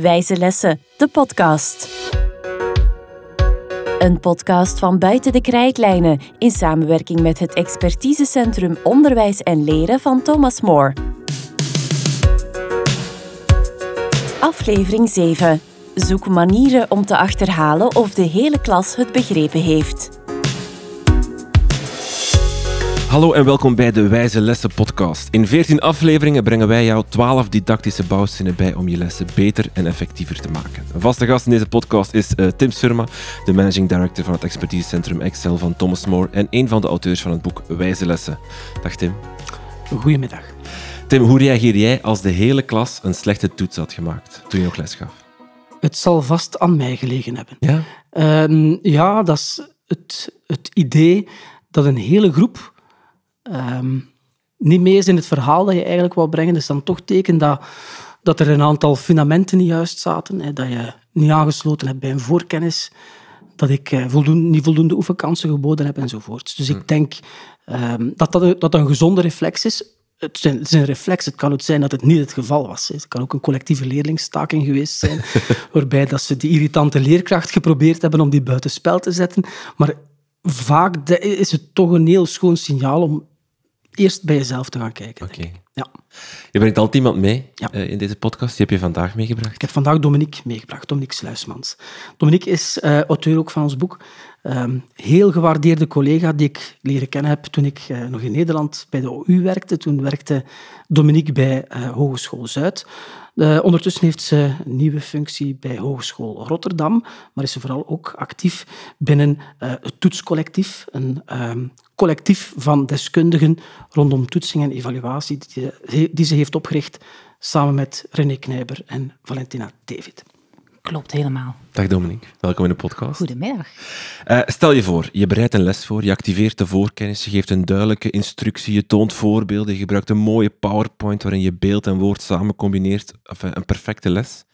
Wijze Lessen, de podcast. Een podcast van Buiten de Krijtlijnen in samenwerking met het expertisecentrum Onderwijs en Leren van Thomas More. Aflevering 7. Zoek manieren om te achterhalen of de hele klas het begrepen heeft. Hallo en welkom bij de Wijze Lessen podcast. In 14 afleveringen brengen wij jou 12 didactische bouwzinnen bij om je lessen beter en effectiever te maken. Een vaste gast in deze podcast is uh, Tim Surma, de managing director van het expertisecentrum Excel van Thomas More en een van de auteurs van het boek Wijze Lessen. Dag Tim. Goedemiddag. Tim, hoe reageer jij als de hele klas een slechte toets had gemaakt toen je nog les gaf? Het zal vast aan mij gelegen hebben. Ja? Uh, ja, dat is het, het idee dat een hele groep um, niet mee is in het verhaal dat je eigenlijk wou brengen. Dus dan toch teken dat, dat er een aantal fundamenten niet juist zaten. Hè, dat je niet aangesloten hebt bij een voorkennis. Dat ik uh, voldoende, niet voldoende oefenkansen geboden heb enzovoort. Dus ik hm. denk um, dat, dat dat een gezonde reflex is. Het is, een, het is, een, reflex. Het kan ook zijn dat het niet het geval was. Het kan ook een collectieve leerlingstaking geweest zijn, waarbij dat ze die irritante leerkracht geprobeerd hebben om die buitenspel te zetten. Maar vaak is het toch een heel schoon signaal om eerst bij jezelf te gaan kijken. Oké. Ja. Je brengt altijd iemand mee uh, in deze podcast. Die heb je vandaag meegebracht. Ik heb vandaag Dominique meegebracht, Dominique Sluismans. Dominique is uh, auteur ook van ons boek. Um, heel gewaardeerde collega die ik leren kennen heb toen ik uh, nog in Nederland bij de OU werkte. Toen werkte Dominique bij Hogeschool Zuid. Uh, ondertussen heeft ze een nieuwe functie bij Hogeschool Rotterdam, maar is ze vooral ook actief binnen uh, het toetscollectief, een um, collectief van deskundigen rondom toetsing en evaluatie die, die ze heeft opgericht samen met René Knijber en Valentina David. Klopt helemaal. Dag Dominique, welkom in de podcast. Goedemiddag. Uh, stel je voor, je bereidt een les voor, je activeert de voorkennis, je geeft een duidelijke instructie, je toont voorbeelden, je gebruikt een mooie PowerPoint waarin je beeld en woord samen combineert, enfin, een perfecte les.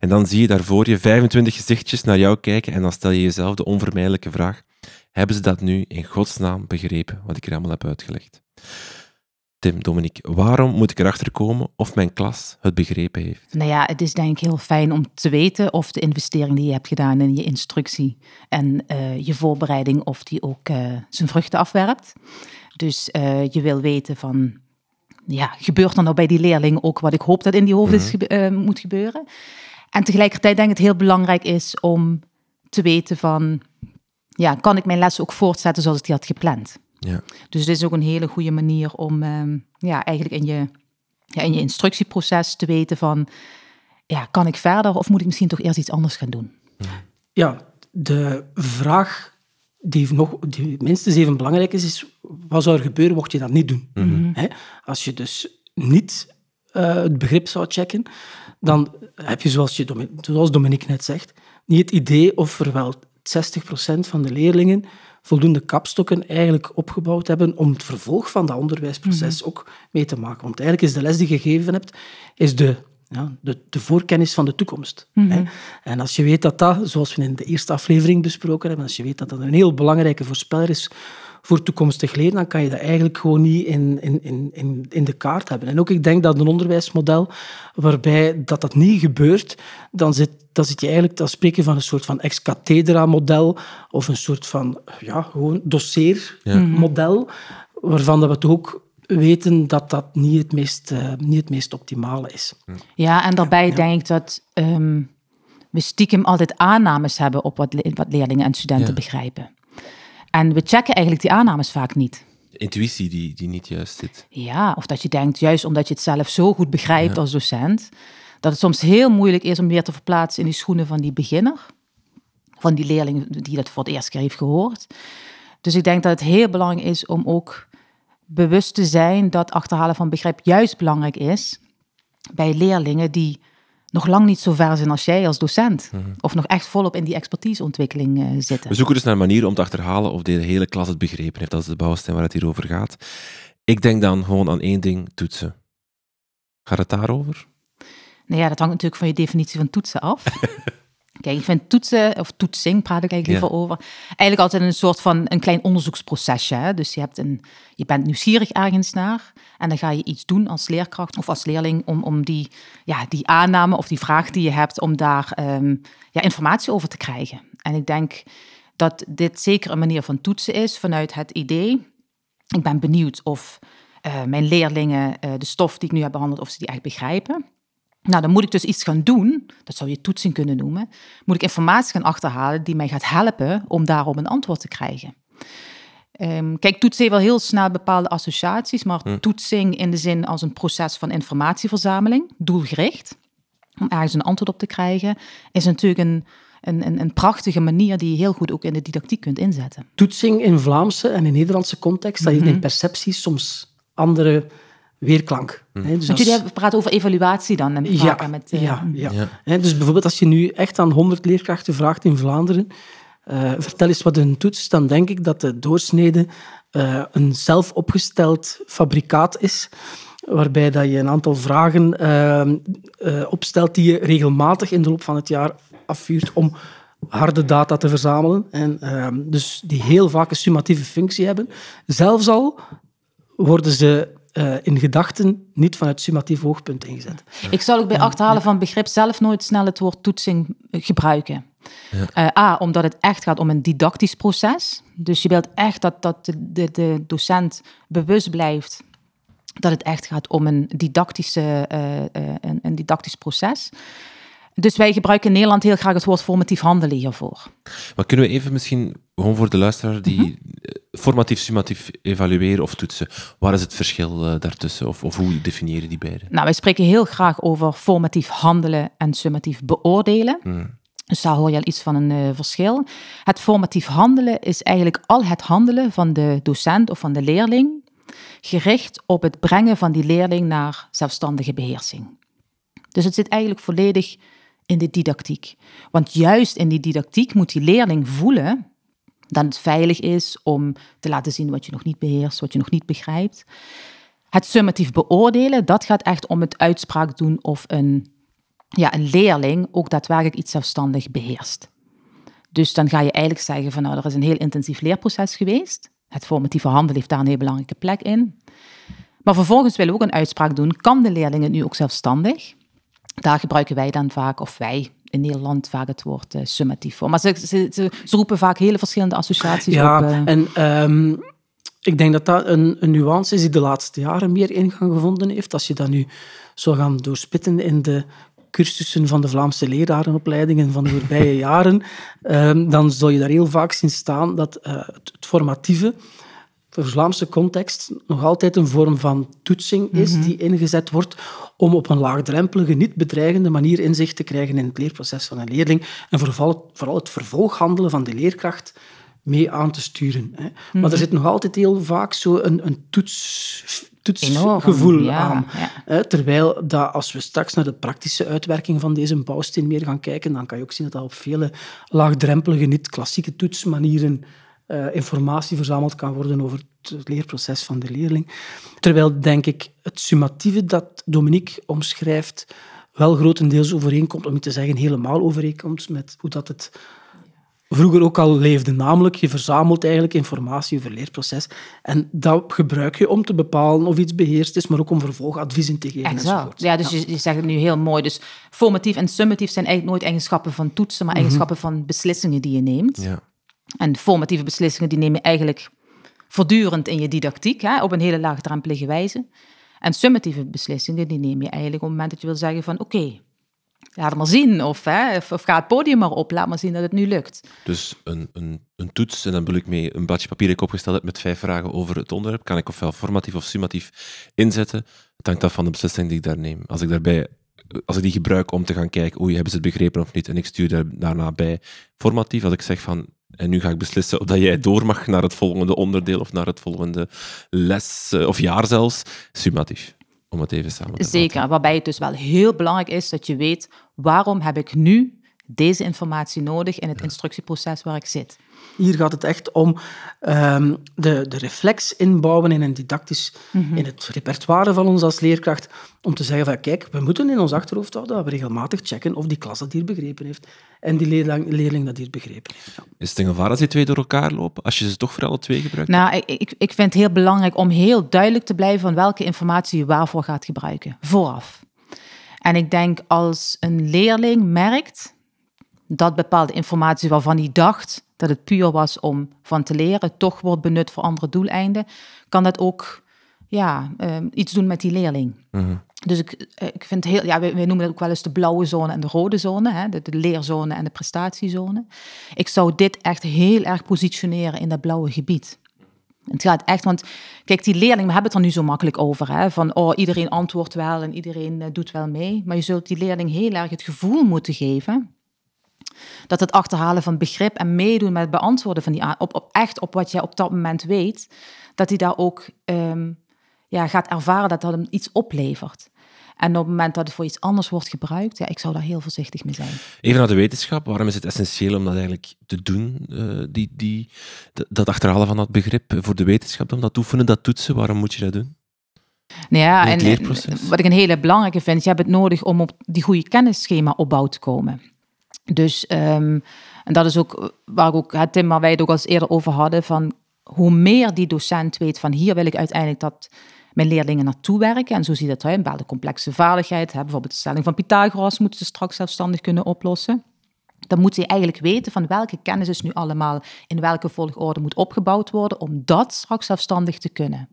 En dan zie je daarvoor je 25 gezichtjes naar jou kijken en dan stel je jezelf de onvermijdelijke vraag, hebben ze dat nu in godsnaam begrepen, wat ik er allemaal heb uitgelegd? Tim, Dominique, waarom moet ik erachter komen of mijn klas het begrepen heeft? Nou ja, het is denk ik heel fijn om te weten of de investering die je hebt gedaan in je instructie en uh, je voorbereiding, of die ook uh, zijn vruchten afwerpt. Dus uh, je wil weten van, ja, gebeurt er nou bij die leerling ook wat ik hoop dat in die hoofd mm -hmm. moet gebeuren? En tegelijkertijd denk ik het heel belangrijk is om te weten van, ja, kan ik mijn les ook voortzetten zoals ik die had gepland? Ja. Dus dit is ook een hele goede manier om um, ja, eigenlijk in je, ja, in je instructieproces te weten van, ja, kan ik verder of moet ik misschien toch eerst iets anders gaan doen? Ja, de vraag die, nog, die minstens even belangrijk is, is wat zou er gebeuren mocht je dat niet doen? Mm -hmm. Als je dus niet uh, het begrip zou checken, dan heb je, zoals, je, zoals Dominique net zegt, niet het idee of er wel 60% van de leerlingen voldoende kapstokken eigenlijk opgebouwd hebben om het vervolg van dat onderwijsproces mm -hmm. ook mee te maken. Want eigenlijk is de les die je gegeven hebt, is de, ja, de, de voorkennis van de toekomst. Mm -hmm. hè? En als je weet dat dat, zoals we in de eerste aflevering besproken hebben, als je weet dat dat een heel belangrijke voorspeller is voor toekomstig leren, dan kan je dat eigenlijk gewoon niet in, in, in, in de kaart hebben. En ook ik denk dat een onderwijsmodel waarbij dat, dat niet gebeurt, dan zit, dan zit je eigenlijk, dan spreek je van een soort van ex-cathedra model of een soort van ja, gewoon doseermodel, ja. waarvan dat we toch ook weten dat dat niet het meest, uh, niet het meest optimale is. Ja, en daarbij ja. denk ik dat um, we stiekem altijd aannames hebben op wat, le wat leerlingen en studenten ja. begrijpen. En we checken eigenlijk die aannames vaak niet. Intuïtie die, die niet juist zit. Ja, of dat je denkt, juist omdat je het zelf zo goed begrijpt ja. als docent, dat het soms heel moeilijk is om weer te verplaatsen in die schoenen van die beginner. Van die leerling die dat voor het eerst keer heeft gehoord. Dus ik denk dat het heel belangrijk is om ook bewust te zijn dat achterhalen van begrip juist belangrijk is bij leerlingen die nog lang niet zo ver zijn als jij als docent. Mm -hmm. Of nog echt volop in die expertiseontwikkeling uh, zitten. We zoeken dus naar manieren om te achterhalen of de hele klas het begrepen heeft. Dat is de bouwsteen waar het hier over gaat. Ik denk dan gewoon aan één ding, toetsen. Gaat het daarover? Nou ja, dat hangt natuurlijk van je definitie van toetsen af. Kijk, ik vind toetsen, of toetsing praat ik eigenlijk liever over, eigenlijk altijd een soort van een klein onderzoeksprocesje. Hè? Dus je, hebt een, je bent nieuwsgierig ergens naar en dan ga je iets doen als leerkracht of als leerling om, om die, ja, die aanname of die vraag die je hebt, om daar ehm, ja, informatie over te krijgen. En ik denk dat dit zeker een manier van toetsen is vanuit het idee. Ik ben benieuwd of uh, mijn leerlingen uh, de stof die ik nu heb behandeld, of ze die echt begrijpen. Nou, dan moet ik dus iets gaan doen, dat zou je toetsing kunnen noemen. Moet ik informatie gaan achterhalen die mij gaat helpen om daarop een antwoord te krijgen. Um, kijk, toetsen heeft wel heel snel bepaalde associaties, maar hm. toetsing in de zin als een proces van informatieverzameling, doelgericht, om ergens een antwoord op te krijgen, is natuurlijk een, een, een, een, prachtige manier die je heel goed ook in de didactiek kunt inzetten. Toetsing in Vlaamse en in Nederlandse context, dat heeft mm in perceptie soms andere weerklank. Mm. Hè, dus als... jullie praten over evaluatie dan? En ja, met, uh... ja, ja. ja. dus bijvoorbeeld als je nu echt aan 100 leerkrachten vraagt in Vlaanderen, uh, vertel eens wat een toets, dan denk ik dat de doorsnede uh, een zelf opgesteld fabrikaat is, waarbij dat je een aantal vragen opstelt die je regelmatig in de loop van het jaar afvuurt om harde data te verzamelen. En, dus die heel vaak een summatieve functie hebben. Zelfs al worden ze uh, in gedachten niet vanuit summatief hoogpunt ingezet. Ik zal ook bij achterhalen van begrip zelf nooit snel het woord toetsing gebruiken. Ja. Uh, A, omdat het echt gaat om een didactisch proces. Dus je wilt echt dat, dat de, de, de docent bewust blijft dat het echt gaat om een, didactische, uh, een, een didactisch proces. Dus wij gebruiken in Nederland heel graag het woord formatief handelen hiervoor. Maar kunnen we even misschien, gewoon voor de luisteraar, die mhm. formatief, summatief evalueren of toetsen, waar is het verschil uh, daartussen? Of, of hoe definiëren die beide? Nou, wij spreken heel graag over formatief handelen en summatief beoordelen. Mhm. Dus daar hoor je al iets van een uh, verschil. Het formatief handelen is eigenlijk al het handelen van de docent of van de leerling, gericht op het brengen van die leerling naar zelfstandige beheersing. Dus het zit eigenlijk volledig in de didactiek. Want juist in die didactiek moet die leerling voelen dat het veilig is om te laten zien wat je nog niet beheerst, wat je nog niet begrijpt. Het summatief beoordelen, dat gaat echt om het uitspraak doen of een, ja, een leerling ook daadwerkelijk iets zelfstandig beheerst. Dus dan ga je eigenlijk zeggen van nou, er is een heel intensief leerproces geweest. Het formatieve handelen heeft daar een heel belangrijke plek in. Maar vervolgens willen we ook een uitspraak doen, kan de leerling het nu ook zelfstandig? Daar gebruiken wij dan vaak, of wij in Nederland vaak het woord uh, summatief voor. Maar ze, ze, ze, roepen vaak hele verschillende associaties ja, op. Uh... en um, ik denk dat dat een, een, nuance is die de laatste jaren meer ingang gevonden heeft. Als je dat nu zou gaan doorspitten in de cursussen van de Vlaamse lerarenopleidingen van de voorbije jaren, um, dan zul je daar heel vaak zien staan dat uh, het, het formatieve voor Vlaamse context nog altijd een vorm van toetsing is mhm. die ingezet wordt om op een laagdrempelige, niet bedreigende manier inzicht te krijgen in het leerproces van een leerling en vooral, vooral het vervolghandelen van de leerkracht mee aan te sturen. Hè. Maar er mhm. zit nog altijd heel vaak zo een, een toets, toetsgevoel aan. Hè. Terwijl dat, als we straks naar de praktische uitwerking van deze bouwsteen meer gaan kijken, dan kan je ook zien dat dat op vele laagdrempelige, niet-klassieke toetsmanieren uh, informatie verzameld kan worden over het leerproces van de leerling. Terwijl, denk ik, het summatieve dat Dominique omschrijft wel grotendeels overeenkomt, om niet te zeggen helemaal overeenkomt met hoe dat het vroeger ook al leefde. Namelijk, je verzamelt eigenlijk informatie over het leerproces en dat gebruik je om te bepalen of iets beheerst is, maar ook om vervolgadviezen te geven. Exact. Ja, dus Je, je, zegt het nu heel mooi. Dus formatief en summatief zijn eigenlijk nooit eigenschappen van toetsen, maar mhm. eigenschappen van beslissingen die je neemt. Ja. En formatieve beslissingen die neem je eigenlijk voortdurend in je didactiek, hè, op een hele laagdrempelige wijze. En summatieve beslissingen die neem je eigenlijk op het moment dat je wil zeggen van oké, laat het maar zien. Of, hè, of, ga het podium maar op, laat maar zien dat het nu lukt. Dus een, een, een toets, en dan bedoel ik mee een badje papier dat ik opgesteld heb met vijf vragen over het onderwerp, kan ik ofwel formatief of summatief inzetten. Het hangt af van de beslissing die ik daar neem. Als ik daarbij als ik die gebruik om te gaan kijken, oei, hebben ze het begrepen of niet, en ik stuur daar daarna bij formatief, als ik zeg van, en nu ga ik beslissen of dat jij door mag naar het volgende onderdeel of naar het volgende les eh, of jaar zelfs, summatief. Om het even samen te Zeker, waarbij het dus wel heel belangrijk is dat je weet waarom heb ik nu deze informatie nodig in het instructieproces waar ik zit. Hier gaat het echt om um, de, de reflex inbouwen in een didactisch, Mhm. in het repertoire van ons als leerkracht, om te zeggen van kijk, we moeten in ons achterhoofd houden dat we regelmatig checken of die klas dat hier begrepen heeft en die leerling, leerling dat hier begrepen heeft. Ja. Is het een gevaar als die twee door elkaar lopen, als je ze toch voor alle twee gebruikt? Nou, ik, ik, ik vind het heel belangrijk om heel duidelijk te blijven van welke informatie je waarvoor gaat gebruiken, vooraf. En ik denk als een leerling merkt dat bepaalde informatie waarvan hij dacht dat het puur was om van te leren, toch wordt benut voor andere doeleinden, kan dat ook ja, ehm, iets doen met die leerling. Dus ik, eh, ik vind heel, ja, we, noemen het ook wel eens de blauwe zone en de rode zone, hè, de, de leerzone en de prestatiezone. Ik zou dit echt heel erg positioneren in dat blauwe gebied. Het gaat echt, want kijk, die leerling, we hebben het er nu zo makkelijk over, hè, van oh, iedereen antwoordt wel en iedereen eh, doet wel mee. Maar je zult die leerling heel erg het gevoel moeten geven dat het achterhalen van begrip en meedoen met het beantwoorden van die op, op echt op wat jij op dat moment weet, dat hij daar ook ehm, ja, gaat ervaren dat dat hem iets oplevert. En op het moment dat het voor iets anders wordt gebruikt, ja, ik zou daar heel voorzichtig mee zijn. Even naar de wetenschap. Waarom is het essentieel om dat eigenlijk te doen? eh, die, die, dat- achterhalen van dat begrip voor de wetenschap, om dat oefenen, dat toetsen. Waarom moet je dat doen? Nou ja, en wat ik een hele belangrijke vind, je hebt het nodig om op die goede kennisschema opbouw te komen. Dus, ehm, en dat is ook waar ook, hè, Tim, waar wij het ook al eerder over hadden, van hoe meer die docent weet van hier wil ik uiteindelijk dat mijn leerlingen naartoe werken. En zo zie je dat, een bepaalde complexe vaardigheid, hè, bijvoorbeeld de stelling van Pythagoras moeten ze straks zelfstandig kunnen oplossen. Dan moet hij eigenlijk weten van welke kennis is nu allemaal in welke volgorde moet opgebouwd worden om dat straks zelfstandig te kunnen.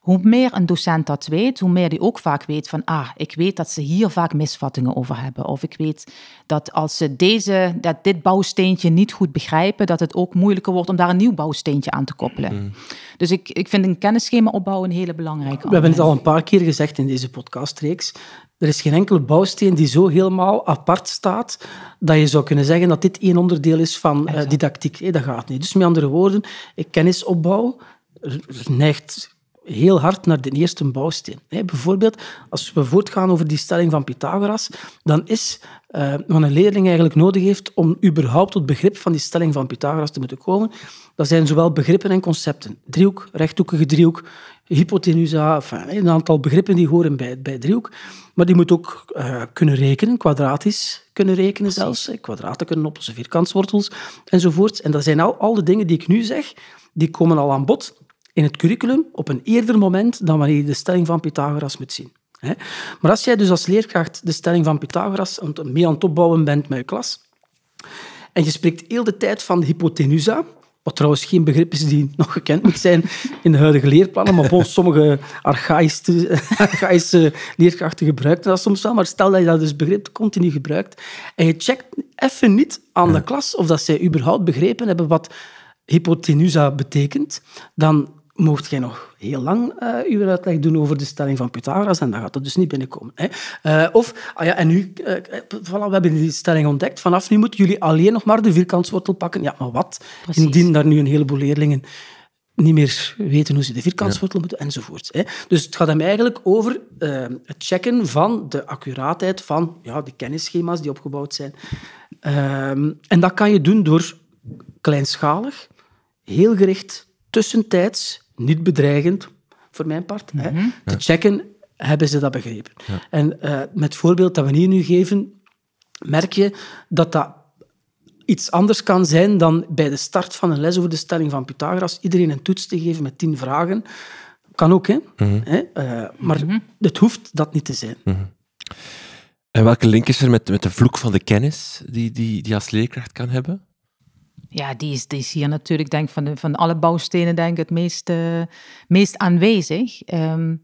Hoe meer een docent dat weet, hoe meer die ook vaak weet van, ah, ik weet dat ze hier vaak misvattingen over hebben. Of ik weet dat als ze deze, dat dit bouwsteentje niet goed begrijpen, dat het ook moeilijker wordt om daar een nieuw bouwsteentje aan te koppelen. Dus ik, ik vind een kennisschema opbouwen een hele belangrijke. We hebben het al een paar keer gezegd in deze podcastreeks. Er is geen enkele bouwsteen die zo helemaal apart staat dat je zou kunnen zeggen dat dit één onderdeel is van eh, didactiek. Dat gaat niet. Dus met andere woorden, kennisopbouw neigt heel hard naar de eerste bouwsteen. Bijvoorbeeld, als we voortgaan over die stelling van Pythagoras, dan is eh, wat een leerling eigenlijk nodig heeft om überhaupt tot begrip van die stelling van Pythagoras te moeten komen, dat zijn zowel begrippen en concepten. Driehoek, rechthoekige driehoek, hypotenusa, enfin, een aantal begrippen die horen bij, bij driehoek. Maar die moet ook eh, kunnen rekenen, kwadratisch kunnen rekenen zelfs. Kwadraten kunnen oplossen, vierkantswortels enzovoort. En dat zijn al, al de dingen die ik nu zeg, die komen al aan bod in het curriculum op een eerder moment dan wanneer je de stelling van Pythagoras moet zien. Maar als jij dus als leerkracht de stelling van Pythagoras mee aan het opbouwen bent met je klas, en je spreekt heel de tijd van de hypotenusa, wat trouwens geen begrip is die nog gekend moet zijn in de huidige leerplannen, maar bon, sommige archaïsche, archaïsche leerkrachten gebruiken dat soms wel. Maar stel dat je dat dus begrip continu gebruikt en je checkt even niet aan de klas of dat zij überhaupt begrepen hebben wat hypotenusa betekent, dan mocht jij nog heel lang eh uw uitleg doen over de stelling van Pythagoras en dan gaat dat dus niet binnenkomen. Hè. Eh, of, ah ja, en nu, eh, voilà, we hebben die stelling ontdekt, vanaf nu moeten jullie alleen nog maar de vierkantswortel pakken. Ja, maar wat? Precies. Indien daar nu een heleboel leerlingen niet meer weten hoe ze de vierkantswortel moeten, enzovoort. Hè. Dus het gaat hem eigenlijk over het checken van de accuraatheid van ja, de kennisschema's die opgebouwd zijn. Ehm, en dat kan je doen door kleinschalig, heel gericht, tussentijds, niet bedreigend, voor mijn part, hè, te checken, hebben ze dat begrepen? En eh, met het voorbeeld dat we hier nu geven, merk je dat dat iets anders kan zijn dan bij de start van een les over de stelling van Pythagoras iedereen een toets te geven met tien vragen. Kan ook, hè? Hè? Eh, maar het hoeft dat niet te zijn. En welke link is er met, met de vloek van de kennis die, die, die je als leerkracht kan hebben? Ja, die is, die is hier natuurlijk, denk van, de, van alle bouwstenen denk ik, het meest, eh, meest aanwezig. Ehm,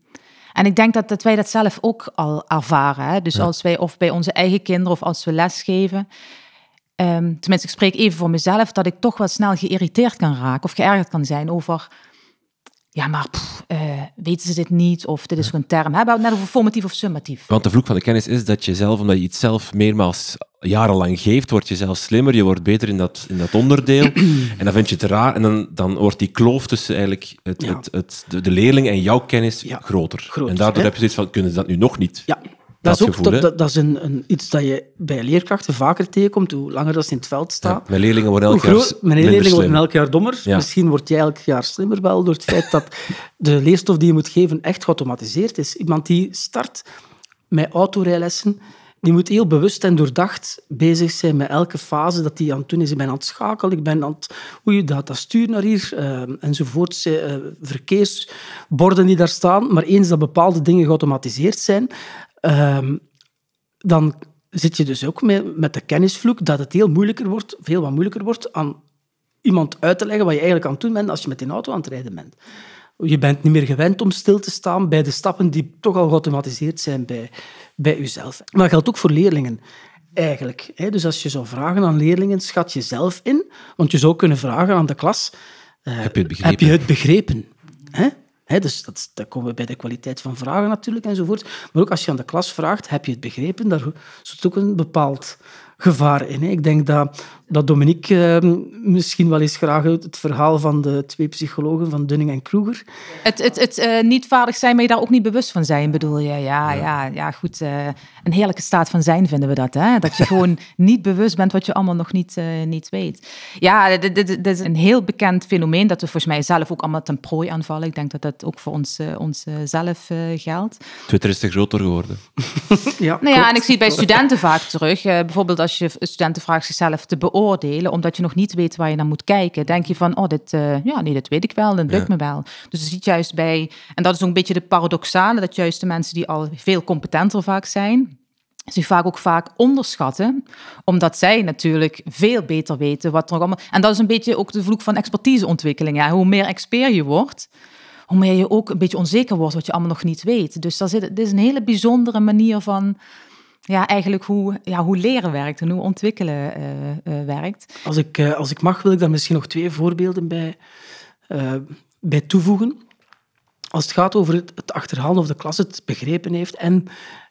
en ik denk dat, dat wij dat zelf ook al ervaren. Hè? Dus als wij, of bij onze eigen kinderen, of als we lesgeven. ehm, tenminste, ik spreek even voor mezelf, dat ik toch wel snel geïrriteerd kan raken of geërgerd kan zijn over. Ja, maar pff, eh, weten ze dit niet? Of dit is gewoon een term. Hè? Hebben we het net over formatief of summatief? Want de vloek van de kennis is dat je zelf, omdat je iets zelf meermaals jarenlang geeft, word je zelf slimmer, je wordt beter in dat, in dat onderdeel. en dan vind je het raar en dan, dan wordt die kloof tussen eigenlijk het, Ja. het, het, de, de leerling en jouw kennis Ja. groter. Groter, En daardoor hè? heb je zoiets van, kunnen ze dat nu nog niet? Ja, Dat, is ook gevoel, dat, dat, is een, een, iets dat je bij leerkrachten vaker tegenkomt, hoe langer dat ze in het veld staan. Ja, mijn leerlingen worden elk Hoe jaar mijn leerlingen worden elk jaar dommer. Ja. Misschien word jij elk jaar slimmer wel door het feit dat de leerstof die je moet geven echt geautomatiseerd is. Iemand die start met autorijlessen, die moet heel bewust en doordacht bezig zijn met elke fase dat hij aan het doen is. Ik ben aan het schakelen, ik ben aan het... Oei, dat, dat stuur naar hier, eh, enzovoort. Eh, verkeersborden die daar staan. Maar eens dat bepaalde dingen geautomatiseerd zijn, ehm, dan zit je dus ook met, met de kennisvloek dat het heel moeilijker wordt, veel wat moeilijker wordt, aan iemand uit te leggen wat je eigenlijk aan het doen bent als je met een auto aan het rijden bent. Je bent niet meer gewend om stil te staan bij de stappen die toch al geautomatiseerd zijn bij, bij jezelf. Maar dat geldt ook voor leerlingen, eigenlijk. Dus als je zou vragen aan leerlingen, schat je zelf in. Want je zou kunnen vragen aan de klas... eh, Heb je het begrepen? Heb je het begrepen? Dus dat, dan komen we bij de kwaliteit van vragen natuurlijk enzovoort. Maar ook als je aan de klas vraagt, heb je het begrepen? Daar zit ook een bepaald gevaar in. Ik denk dat, dat Dominique eh, misschien wel eens graag het het verhaal van de twee psychologen van Dunning en Kruger. Het, het, het eh, niet vaardig zijn, maar je daar ook niet bewust van zijn, bedoel je? Ja, ja. ja, goed. eh, een heerlijke staat van zijn vinden we dat, hè? Dat je gewoon niet bewust bent wat je allemaal nog niet, eh, niet weet. Ja, dit, dit, dit is een heel bekend fenomeen dat we volgens mij zelf ook allemaal ten prooi aanvallen. Ik denk dat dat ook voor ons, ons zelf eh, geldt. Twitter is te groter geworden. Ja, Nou ja, klopt. en ik zie het bij studenten vaak terug. Eh, bijvoorbeeld als je studenten vraagt zichzelf te beoordelen, omdat je nog niet weet waar je naar moet kijken, denk je van, oh, dit, eh, ja, nee, dit weet ik wel, dat lukt Ja. me wel. Dus je ziet juist bij, en dat is ook een beetje de paradoxale, dat juist de mensen die al veel competenter vaak zijn, zich vaak ook vaak onderschatten, omdat zij natuurlijk veel beter weten wat er allemaal... En dat is een beetje ook de vloek van expertiseontwikkeling. Ja. Hoe meer expert je wordt, hoe meer je ook een beetje onzeker wordt wat je allemaal nog niet weet. Dus daar zit, dit is een hele bijzondere manier van ja, eigenlijk hoe, ja, hoe leren werkt en hoe ontwikkelen eh, eh, werkt. Als ik, eh, als ik mag, wil ik daar misschien nog twee voorbeelden bij, bij toevoegen. Als het gaat over het, het achterhalen of de klas het begrepen heeft en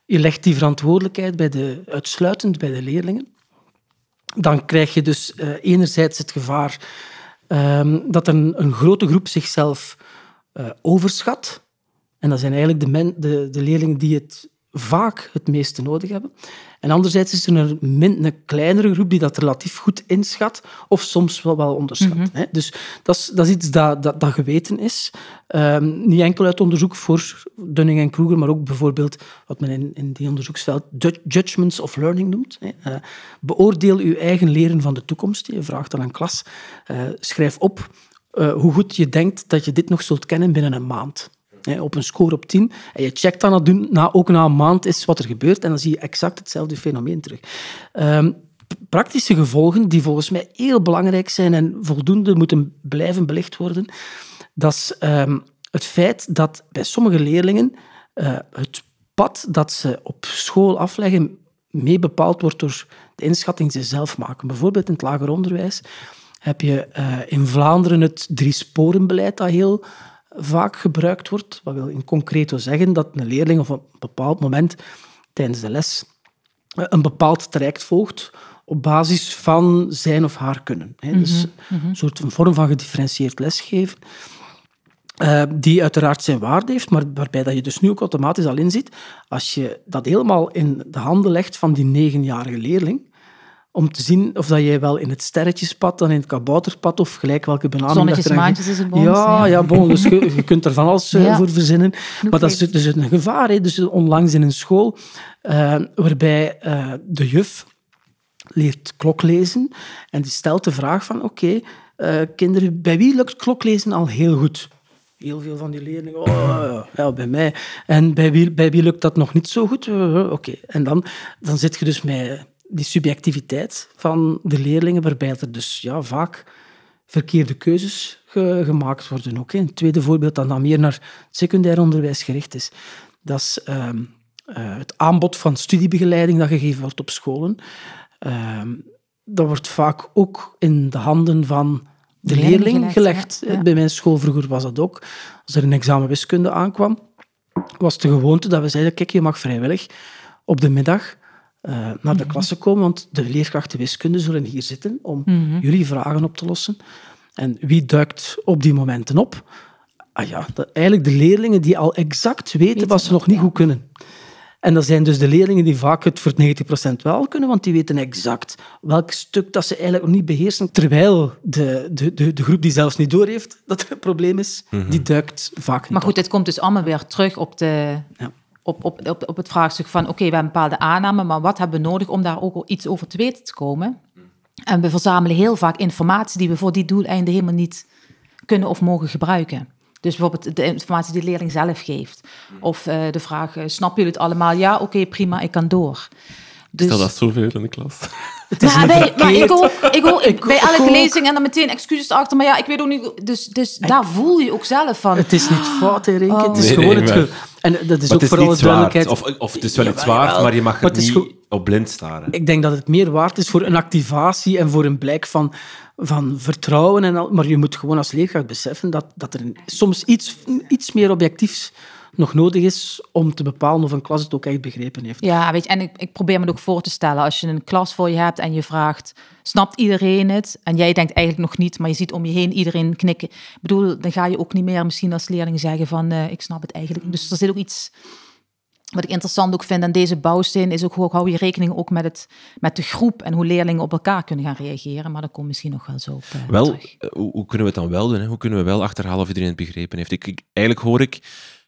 je legt die verantwoordelijkheid bij de, uitsluitend bij de leerlingen, dan krijg je dus enerzijds het gevaar ehm, dat een, een grote groep zichzelf overschat. En dat zijn eigenlijk de, men, de, de leerlingen die het vaak het meeste nodig hebben. En anderzijds is er een, min, een kleinere groep die dat relatief goed inschat, of soms wel, wel onderschat. hè. Dus dat is, dat is iets dat, dat, dat geweten is. Ehm, niet enkel uit onderzoek voor Dunning en Kruger, maar ook bijvoorbeeld wat men in, in die onderzoeksveld ju- judgments of learning noemt. hè. Eh, beoordeel uw eigen leren van de toekomst. Je vraagt dan aan klas, eh, schrijf op eh, hoe goed je denkt dat je dit nog zult kennen binnen een maand. Op een score op 10. En je checkt dan doen- na, ook na een maand is wat er gebeurt en dan zie je exact hetzelfde fenomeen terug. Ehm, praktische gevolgen die volgens mij heel belangrijk zijn en voldoende moeten blijven belicht worden, dat is ehm, het feit dat bij sommige leerlingen eh, het pad dat ze op school afleggen mee bepaald wordt door de inschatting die ze zelf maken. Bijvoorbeeld in het lager onderwijs heb je eh, in Vlaanderen het drie-sporenbeleid dat heel vaak gebruikt wordt. Wat wil in concreto zeggen dat een leerling op een bepaald moment tijdens de les eh, een bepaald traject volgt op basis van zijn of haar kunnen. hè. Dus een soort een vorm van gedifferentieerd lesgeven. eh, die uiteraard zijn waarde heeft, maar waarbij dat je dus nu ook automatisch al inziet, als je dat helemaal in de handen legt van die negenjarige leerling, om te zien of dat jij wel in het sterretjespad, dan in het kabouterpad, of gelijk welke benaming Zonnetjes, dat aan maantjes is het bij ons, Ja, ja. bon, dus je, je kunt er van alles eh, Ja. voor verzinnen. Maar dat is weet. dus een gevaar. Hè. Dus onlangs in een school, eh, waarbij eh, de juf leert kloklezen en die stelt de vraag van, oké, kinderen, bij wie lukt kloklezen al heel goed? Heel veel van die leerlingen, oh, ja, bij mij. En bij wie, bij wie lukt dat nog niet zo goed? Oké. En dan, dan zit je dus met die subjectiviteit van de leerlingen, waarbij er dus ja, vaak verkeerde keuzes ge- gemaakt worden. Ook, hè. Een tweede voorbeeld dat dan meer naar het secundair onderwijs gericht is. Dat is ehm, eh, het aanbod van studiebegeleiding dat gegeven wordt op scholen. Ehm, dat wordt vaak ook in de handen van de Leerling leerling gelegd, gelegd. ja, ja. Bij mijn school vroeger was dat ook. Als er een examen wiskunde aankwam, was de gewoonte dat we zeiden, kijk, je mag vrijwillig op de middag eh, naar Mhm. de klasse komen, want de leerkrachten wiskunde zullen hier zitten om Mhm. jullie vragen op te lossen. En wie duikt op die momenten op? Ah ja, dat, eigenlijk de leerlingen die al exact weten wat ze nog niet goed kunnen. En dat zijn dus de leerlingen die vaak het voor 90% wel kunnen, want die weten exact welk stuk dat ze eigenlijk nog niet beheersen. Terwijl de, de, de, de groep die zelfs niet doorheeft dat er een probleem is, die duikt vaak niet Maar goed, op. dit komt dus allemaal weer terug op, de, Ja. Op, op, op, op het vraagstuk van... oké, we hebben een bepaalde aanname, maar wat hebben we nodig om daar ook iets over te weten te komen? En we verzamelen heel vaak informatie die we voor die doeleinden helemaal niet kunnen of mogen gebruiken. Dus bijvoorbeeld de informatie die de leerling zelf geeft. Of eh, de vraag, eh, snappen jullie het allemaal? Ja, oké, prima, ik kan door. Dus, Stel dat zoveel in de klas. Het is maar, bij, maar ik hoor, ik hoor Ik bij elke lezing en dan meteen excuses achter. Maar ja, ik weet ook niet... Dus, dus daar voel je ook zelf van. Het is niet fout, hè, Renke. Het is Nee, gewoon nee, het... En dat is Maar ook voor alle duidelijkheid... Of, of het is wel iets waard, maar je mag het niet op blind staren. Ik denk dat het meer waard is voor een activatie en voor een blijk van, van vertrouwen. En al, maar je moet gewoon als leerkracht beseffen dat, dat er soms iets, iets meer objectiefs nog nodig is om te bepalen of een klas het ook echt begrepen heeft. Ja, weet je, en ik, ik probeer me het ook voor te stellen. Als je een klas voor je hebt en je vraagt, snapt iedereen het? En jij denkt eigenlijk nog niet, maar je ziet om je heen iedereen knikken. Ik bedoel, dan ga je ook niet meer misschien als leerling zeggen van, eh, ik snap het eigenlijk. Dus er zit ook iets... Wat ik interessant ook vind aan deze bouwsteen is ook hoe hou je rekening ook met, het, met de groep en hoe leerlingen op elkaar kunnen gaan reageren. Maar daar komt misschien nog wel zo op eh, Wel, terug. eh, hoe, hoe kunnen we het dan wel doen? Hè? Hoe kunnen we wel achterhalen of iedereen het begrepen heeft? Ik, ik- eigenlijk hoor ik,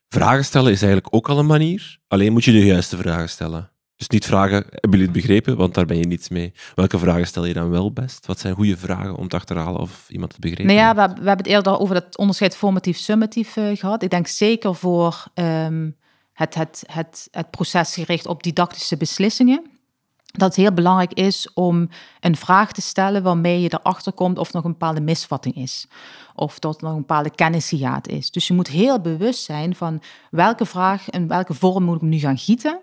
vragen stellen is eigenlijk ook al een manier. Alleen moet je de juiste vragen stellen. Dus niet vragen, hebben jullie het begrepen? Want daar ben je niets mee. Welke vragen stel je dan wel best? Wat zijn goede vragen om te achterhalen of iemand het begrepen Nou ja, heeft? we, hebben- we hebben het eerder over dat onderscheid formatief-summatief eh, gehad. Ik denk zeker voor ehm, het, het, het, het proces gericht op didactische beslissingen. Dat het heel belangrijk is om een vraag te stellen waarmee je erachter komt of er nog een bepaalde misvatting is. Of dat er nog een bepaalde kennishiaat is. Dus je moet heel bewust zijn van welke vraag en welke vorm moet ik nu gaan gieten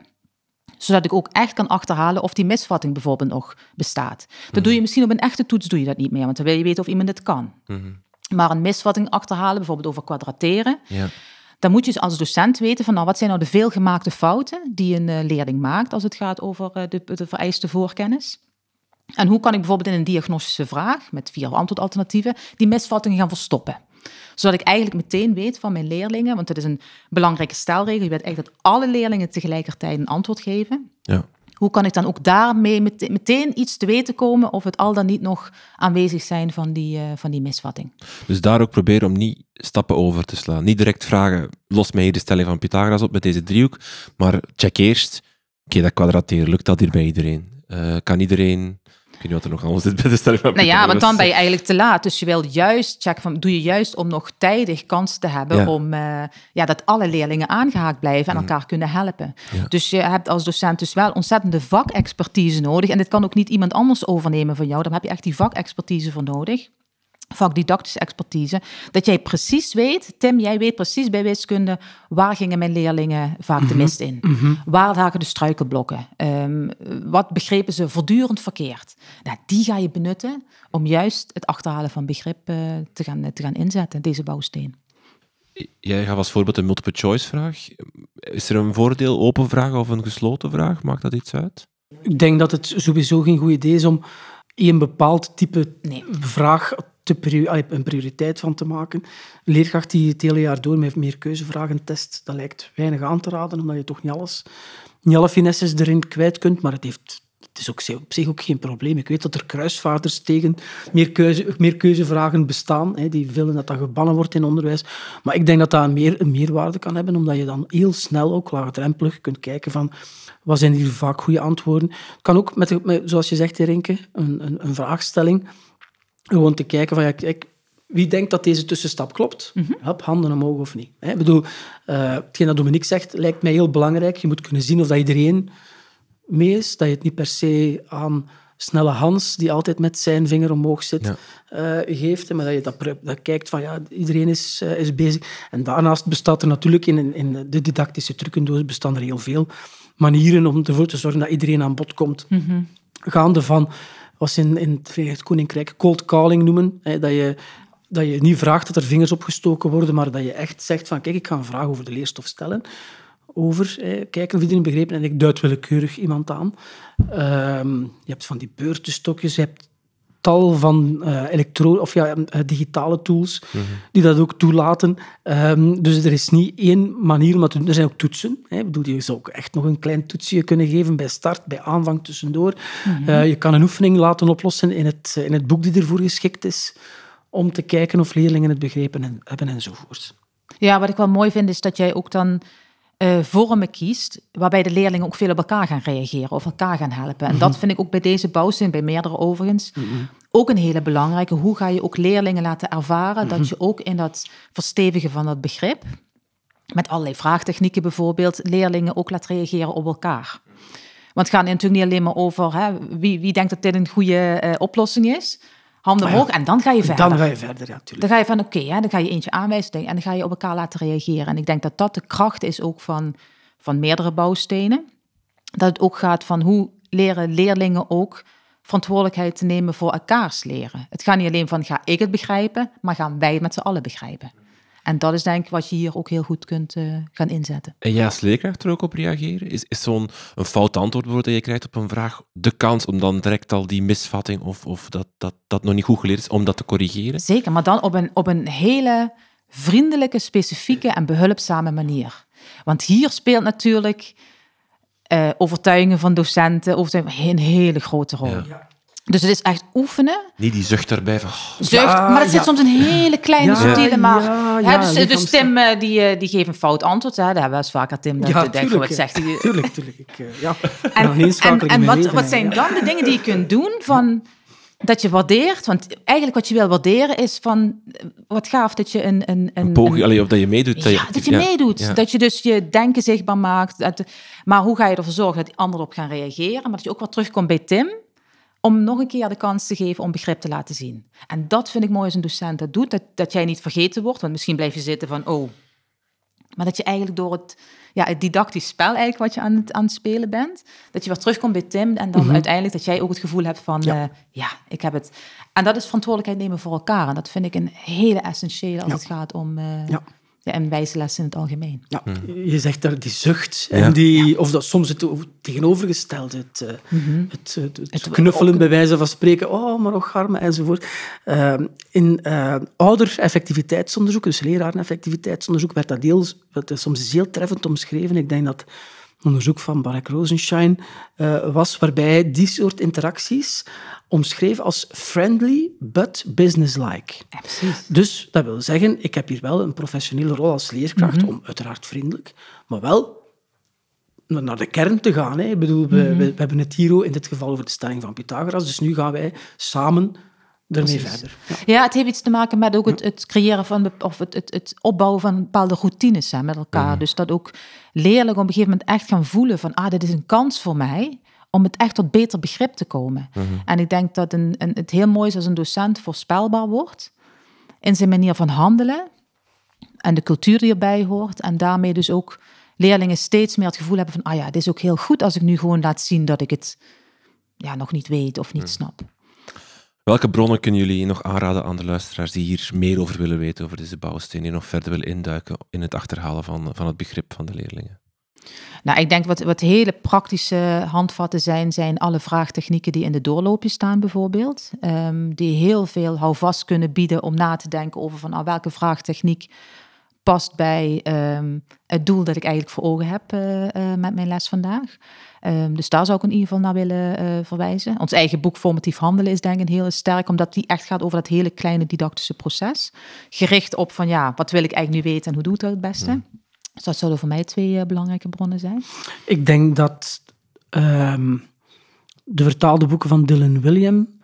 zodat ik ook echt kan achterhalen of die misvatting bijvoorbeeld nog bestaat. Dat doe je misschien op een echte toets doe je dat niet meer, want dan wil je weten of iemand het kan. Mhm. Maar een misvatting achterhalen, bijvoorbeeld over kwadrateren, Ja. Dan moet je dus als docent weten van nou, wat zijn nou de veelgemaakte fouten die een eh, leerling maakt als het gaat over eh, de, de vereiste voorkennis. En hoe kan ik bijvoorbeeld in een diagnostische vraag met vier antwoordalternatieven die misvattingen gaan verstoppen? Zodat ik eigenlijk meteen weet van mijn leerlingen, want dat is een belangrijke stelregel, je weet eigenlijk dat alle leerlingen tegelijkertijd een antwoord geven. Ja. Hoe kan ik dan ook daarmee mete- meteen iets te weten komen of het al dan niet nog aanwezig zijn van die, eh, van die misvatting? Dus daar ook proberen om niet stappen over te slaan. Niet direct vragen, los mij hier de stelling van Pythagoras op met deze driehoek, maar check eerst, oké, dat kwadrateren, lukt dat hier bij iedereen? Eh, kan iedereen... Weet niet wat er nog zit bij de stelling Nou ja, want dan ben je eigenlijk te laat. Dus je wil juist checken van, doe je juist om nog tijdig kans te hebben Ja. om eh, ja, dat alle leerlingen aangehaakt blijven en elkaar kunnen helpen. Ja. Dus je hebt als docent dus wel ontzettende vakexpertise nodig. En dit kan ook niet iemand anders overnemen van jou. Daar heb je echt die vakexpertise voor nodig. Vakdidactische expertise. Dat jij precies weet, Tim, jij weet precies bij wiskunde waar gingen mijn leerlingen vaak de mist in. Waar lagen de struikelblokken? Ehm, wat begrepen ze voortdurend verkeerd? Nou, die ga je benutten om juist het achterhalen van begrip eh, te, gaan, te gaan inzetten, deze bouwsteen. Jij gaf als voorbeeld een multiple choice vraag. Is er een voordeel, open vraag of een gesloten vraag? Maakt dat iets uit? Ik denk dat het sowieso geen goed idee is om een bepaald type Nee. vraag te een prioriteit van te maken. Een leerkracht die het hele jaar door met meer keuzevragen test, dat lijkt weinig aan te raden, omdat je toch niet alles, niet alle finesses erin kwijt kunt, maar het heeft... Het is ook op zich ook geen probleem. Ik weet dat er kruisvaarders tegen meer, keuze, meer keuzevragen bestaan, hè, die willen dat dat gebannen wordt in onderwijs. Maar ik denk dat dat een, meer, een meerwaarde kan hebben, omdat je dan heel snel ook laagdrempelig kunt kijken van wat zijn hier vaak goede antwoorden. Het kan ook, met, zoals je zegt, Rinke, een, een, een vraagstelling. Gewoon te kijken van, ja, kijk, wie denkt dat deze tussenstap klopt? Hup, handen omhoog of niet. Hè? Ik bedoel, eh, hetgeen dat Dominique zegt, lijkt mij heel belangrijk. Je moet kunnen zien of dat iedereen mee is. Dat je het niet per se aan snelle Hans, die altijd met zijn vinger omhoog zit, Ja. eh, geeft. Maar dat je dat, dat kijkt van, ja, iedereen is, eh, is bezig. En daarnaast bestaat er natuurlijk in, in de didactische trucendoos bestaan er heel veel manieren om ervoor te zorgen dat iedereen aan bod komt gaande van wat in, in het Verenigd Koninkrijk cold calling noemen. Hè, dat, je, dat je niet vraagt dat er vingers opgestoken worden, maar dat je echt zegt van kijk, ik ga een vraag over de leerstof stellen. Over, hè, kijken of iedereen begrepen en ik duid willekeurig iemand aan. Ehm, je hebt van die beurtenstokjes, je hebt tal van uh, elektro of ja, uh, digitale tools die dat ook toelaten. Um, dus er is niet één manier om dat te doen. Er zijn ook toetsen. Hè. Ik bedoel, je zou ook echt nog een klein toetsje kunnen geven bij start, bij aanvang, tussendoor. Mm -hmm. uh, je kan een oefening laten oplossen in het, in het boek die ervoor geschikt is, om te kijken of leerlingen het begrepen hebben enzovoort. Ja, wat ik wel mooi vind, is dat jij ook dan uh, vormen kiest, waarbij de leerlingen ook veel op elkaar gaan reageren of elkaar gaan helpen. En mm -hmm. dat vind ik ook bij deze bouwsteen, bij meerdere overigens, mm -hmm. ook een hele belangrijke. Hoe ga je ook leerlingen laten ervaren dat je ook in dat verstevigen van dat begrip, met allerlei vraagtechnieken bijvoorbeeld, leerlingen ook laat reageren op elkaar. Want het gaat natuurlijk niet alleen maar over hè, wie, wie denkt dat dit een goede uh, oplossing is handen omhoog ja, en dan ga je verder. Dan ga je verder, ja, natuurlijk. Dan ga je van, oké, okay, dan ga je eentje aanwijzen en dan ga je op elkaar laten reageren. En ik denk dat dat de kracht is ook van, van meerdere bouwstenen. Dat het ook gaat van hoe leren leerlingen ook verantwoordelijkheid te nemen voor elkaars leren. Het gaat niet alleen van, ga ik het begrijpen, maar gaan wij het met z'n allen begrijpen. En dat is denk ik wat je hier ook heel goed kunt uh, gaan inzetten. En jij als leerkracht er ook op reageren? Is, is zo'n een fout antwoord bijvoorbeeld dat je krijgt op een vraag de kans om dan direct al die misvatting of, of dat, dat dat nog niet goed geleerd is, om dat te corrigeren? Zeker, maar dan op een, op een hele vriendelijke, specifieke en behulpzame manier. Want hier speelt natuurlijk uh, overtuigingen van docenten overtuigingen, een hele grote rol. Ja. Dus het is echt oefenen. Niet die zucht erbij van... Zucht, ja, maar het zit ja. soms een hele kleine, subtiele maar... Hè, dus, dus Tim uh, die, die geeft een fout antwoord. Hè. Dat hebben we eens vaker, Tim. Dat ja, denk wat zegt hij. Tuurlijk, tuurlijk. Ik, uh, ja. En, en, en wat, wat zijn dan de dingen die je kunt doen van... Dat je waardeert, want eigenlijk wat je wil waarderen is van... Wat gaaf dat je een... een, een, een poging, allee, of dat je meedoet. Dat je, ja, dat je meedoet. Dat je dus je denken zichtbaar maakt. Dat, maar hoe ga je ervoor zorgen dat die anderen op gaan reageren? Maar dat je ook wat terugkomt bij Tim om nog een keer de kans te geven om begrip te laten zien. En dat vind ik mooi als een docent dat doet, dat, dat jij niet vergeten wordt, want misschien blijf je zitten van, oh, maar dat je eigenlijk door het, ja, het didactisch spel eigenlijk wat je aan het, aan het spelen bent, dat je weer terugkomt bij Tim en dan mm -hmm. uiteindelijk dat jij ook het gevoel hebt van, ja. Uh, ja, ik heb het. En dat is verantwoordelijkheid nemen voor elkaar. En dat vind ik een hele essentiële als ja. het gaat om... Uh, ja ja, en wijze lessen in het algemeen. Ja, je zegt daar die zucht, en die, of dat soms het tegenovergestelde, het, uh, mm -hmm. het, het, het, knuffelen bij wijze van spreken, oh, maar och, arme, enzovoort. Uh, in uh, ouder-effectiviteitsonderzoek, dus leraren-effectiviteitsonderzoek, werd dat, deels, dat is soms heel treffend omschreven. Ik denk dat onderzoek van Barak Rosenschein was, waarbij die soort interacties omschreef als friendly but businesslike. Dus dat wil zeggen, ik heb hier wel een professionele rol als leerkracht, mm -hmm. om uiteraard vriendelijk, maar wel naar de kern te gaan. Hè. Ik bedoel, we, mm -hmm. we, we, hebben het hier in dit geval over de stelling van Pythagoras, dus nu gaan wij samen ermee verder. Ja. ja. het heeft iets te maken met ook het, het creëren van, of het, het, het opbouwen van bepaalde routines hè, met elkaar. Mm. Dus dat ook leerlingen op een gegeven moment echt gaan voelen van, ah, dit is een kans voor mij om het echt tot beter begrip te komen. Mm -hmm. En ik denk dat een, een, het heel mooi is als een docent voorspelbaar wordt in zijn manier van handelen en de cultuur die erbij hoort. En daarmee dus ook leerlingen steeds meer het gevoel hebben van, ah ja, het is ook heel goed als ik nu gewoon laat zien dat ik het ja, nog niet weet of niet mm. snap. Welke bronnen kunnen jullie nog aanraden aan de luisteraars die hier meer over willen weten, over deze bouwsteen, die nog verder willen induiken in het achterhalen van, van het begrip van de leerlingen? Nou, ik denk wat, wat hele praktische handvatten zijn, zijn alle vraagtechnieken die in de doorloopjes staan bijvoorbeeld. Um, die heel veel houvast kunnen bieden om na te denken over van ah, welke vraagtechniek past bij um, het doel dat ik eigenlijk voor ogen heb uh, uh, met mijn les vandaag. Um, dus daar zou ik in ieder geval naar willen uh, verwijzen. Ons eigen boek Formatief Handelen is denk ik heel sterk, omdat die echt gaat over dat hele kleine didactische proces. Gericht op van ja, wat wil ik eigenlijk nu weten en hoe doe ik dat het beste. Mm. Dus dat zouden voor mij twee belangrijke bronnen zijn. Ik denk dat um, de vertaalde boeken van Dylan William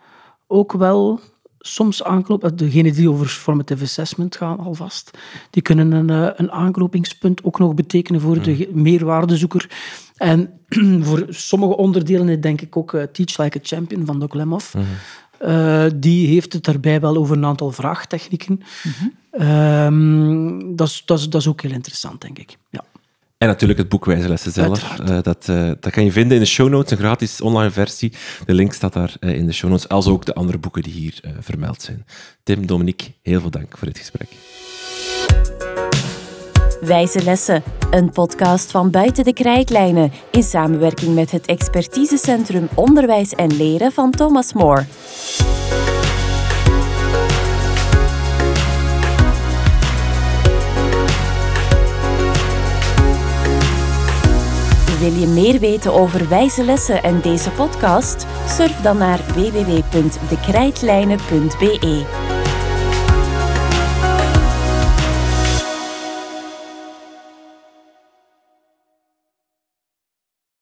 ook wel soms aanklopen. Degenen die over formative assessment gaan alvast, die kunnen een, uh, een aanknopingspunt ook nog betekenen voor de meerwaardezoeker. En voor sommige onderdelen denk ik ook uh, Teach Like a Champion van Doc Lemhoff. Mm -hmm. Uh, die heeft het daarbij wel over een aantal vraagtechnieken. Mm -hmm. um, dat, is, dat, is, dat is ook heel interessant, denk ik. Ja. En natuurlijk het boek Wijze zelf. Uh, dat, uh, dat kan je vinden in de show notes, een gratis online versie. De link staat daar uh, in de show notes, als ook de andere boeken die hier vermeld zijn. Tim, Dominique, heel veel dank voor dit gesprek. Wijze Lessen, een podcast van Buiten de Krijtlijnen in samenwerking met het expertisecentrum Onderwijs en Leren van Thomas More. Wil je meer weten over wijze lessen en deze podcast? Surf dan naar www.dekrijtlijnen.be.